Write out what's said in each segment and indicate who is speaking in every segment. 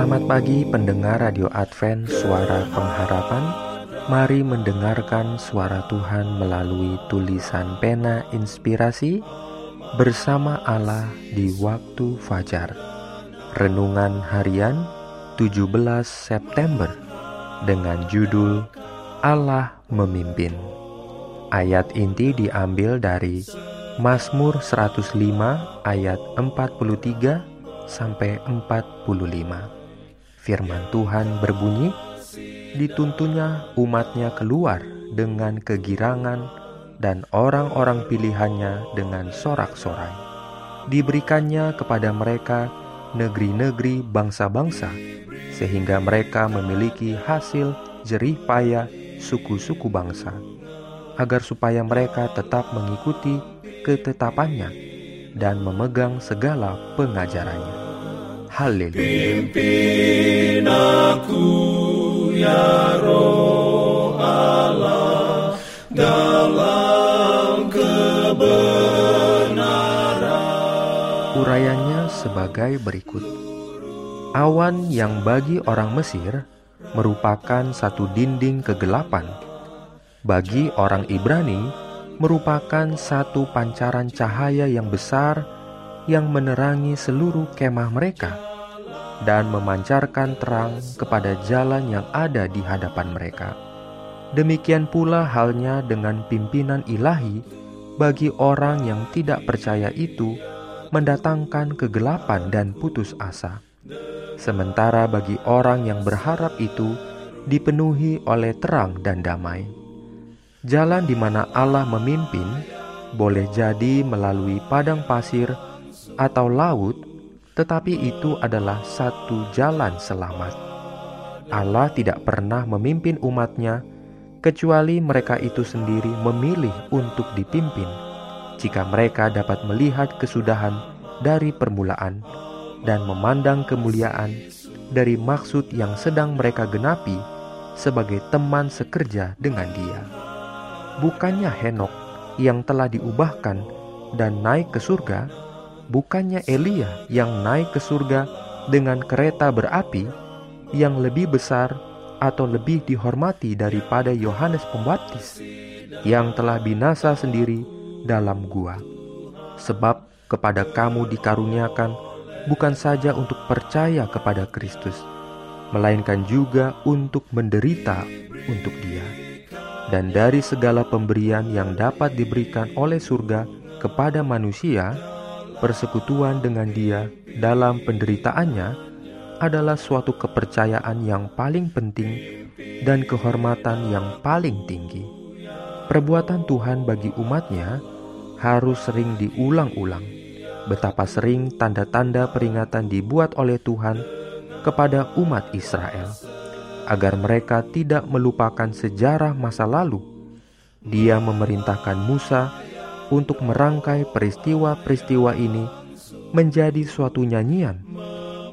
Speaker 1: Selamat pagi pendengar Radio Advent Suara Pengharapan Mari mendengarkan suara Tuhan melalui tulisan pena inspirasi bersama Allah di waktu fajar. Renungan harian 17 September dengan judul Allah memimpin. Ayat inti diambil dari Mazmur 105 ayat 43 sampai 45. Firman Tuhan berbunyi, dituntunnya umatnya keluar dengan kegirangan dan orang-orang pilihannya dengan sorak-sorai. Diberikannya kepada mereka negeri-negeri bangsa-bangsa, sehingga mereka memiliki hasil jerih payah suku-suku bangsa, agar supaya mereka tetap mengikuti ketetapannya dan memegang segala pengajarannya. Haleluya.
Speaker 2: Pimpin aku ya roh Allah dalam kebenaran.
Speaker 1: Urayanya sebagai berikut. Awan yang bagi orang Mesir merupakan satu dinding kegelapan. Bagi orang Ibrani merupakan satu pancaran cahaya yang besar yang menerangi seluruh kemah mereka dan memancarkan terang kepada jalan yang ada di hadapan mereka. Demikian pula halnya dengan pimpinan ilahi bagi orang yang tidak percaya itu mendatangkan kegelapan dan putus asa. Sementara bagi orang yang berharap itu dipenuhi oleh terang dan damai. Jalan di mana Allah memimpin boleh jadi melalui padang pasir atau laut, tetapi itu adalah satu jalan selamat. Allah tidak pernah memimpin umatnya kecuali mereka itu sendiri memilih untuk dipimpin jika mereka dapat melihat kesudahan dari permulaan dan memandang kemuliaan dari maksud yang sedang mereka genapi sebagai teman sekerja dengan dia. Bukannya Henok yang telah diubahkan dan naik ke surga, bukannya Elia yang naik ke surga dengan kereta berapi yang lebih besar atau lebih dihormati daripada Yohanes Pembaptis yang telah binasa sendiri dalam gua. Sebab kepada kamu dikaruniakan bukan saja untuk percaya kepada Kristus, melainkan juga untuk menderita untuk Dia. Dan dari segala pemberian yang dapat diberikan oleh surga kepada manusia, persekutuan dengan Dia dalam penderitaannya adalah suatu kepercayaan yang paling penting dan kehormatan yang paling tinggi. Perbuatan Tuhan bagi umatnya harus sering diulang-ulang. Betapa sering tanda-tanda peringatan dibuat oleh Tuhan kepada umat Israel, agar mereka tidak melupakan sejarah masa lalu. Dia memerintahkan Musa untuk merangkai peristiwa-peristiwa ini menjadi suatu nyanyian,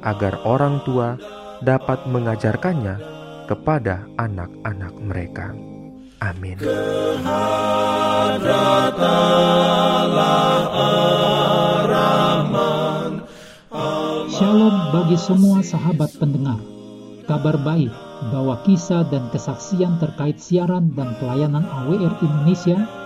Speaker 1: agar orang tua dapat mengajarkannya kepada anak-anak mereka. Amin.
Speaker 3: Shalom bagi semua sahabat pendengar. Kabar baik bahwa kisah dan kesaksian terkait siaran dan pelayanan AWR Indonesia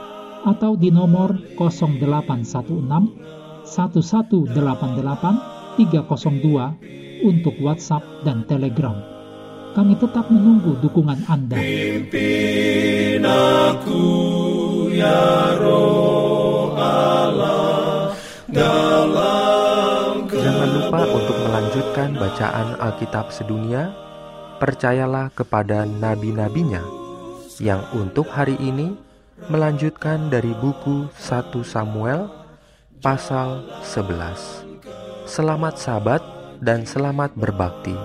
Speaker 3: atau di nomor 0816 1188 302 untuk WhatsApp dan Telegram. Kami tetap menunggu dukungan Anda.
Speaker 2: Pimpin aku ya roh Allah dalam
Speaker 1: Jangan lupa untuk melanjutkan bacaan Alkitab sedunia. Percayalah kepada nabi-nabinya yang untuk hari ini melanjutkan dari buku 1 Samuel pasal 11. Selamat sabat dan selamat berbakti.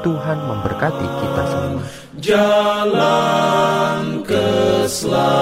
Speaker 1: Tuhan memberkati kita semua.
Speaker 2: jalan keselamatan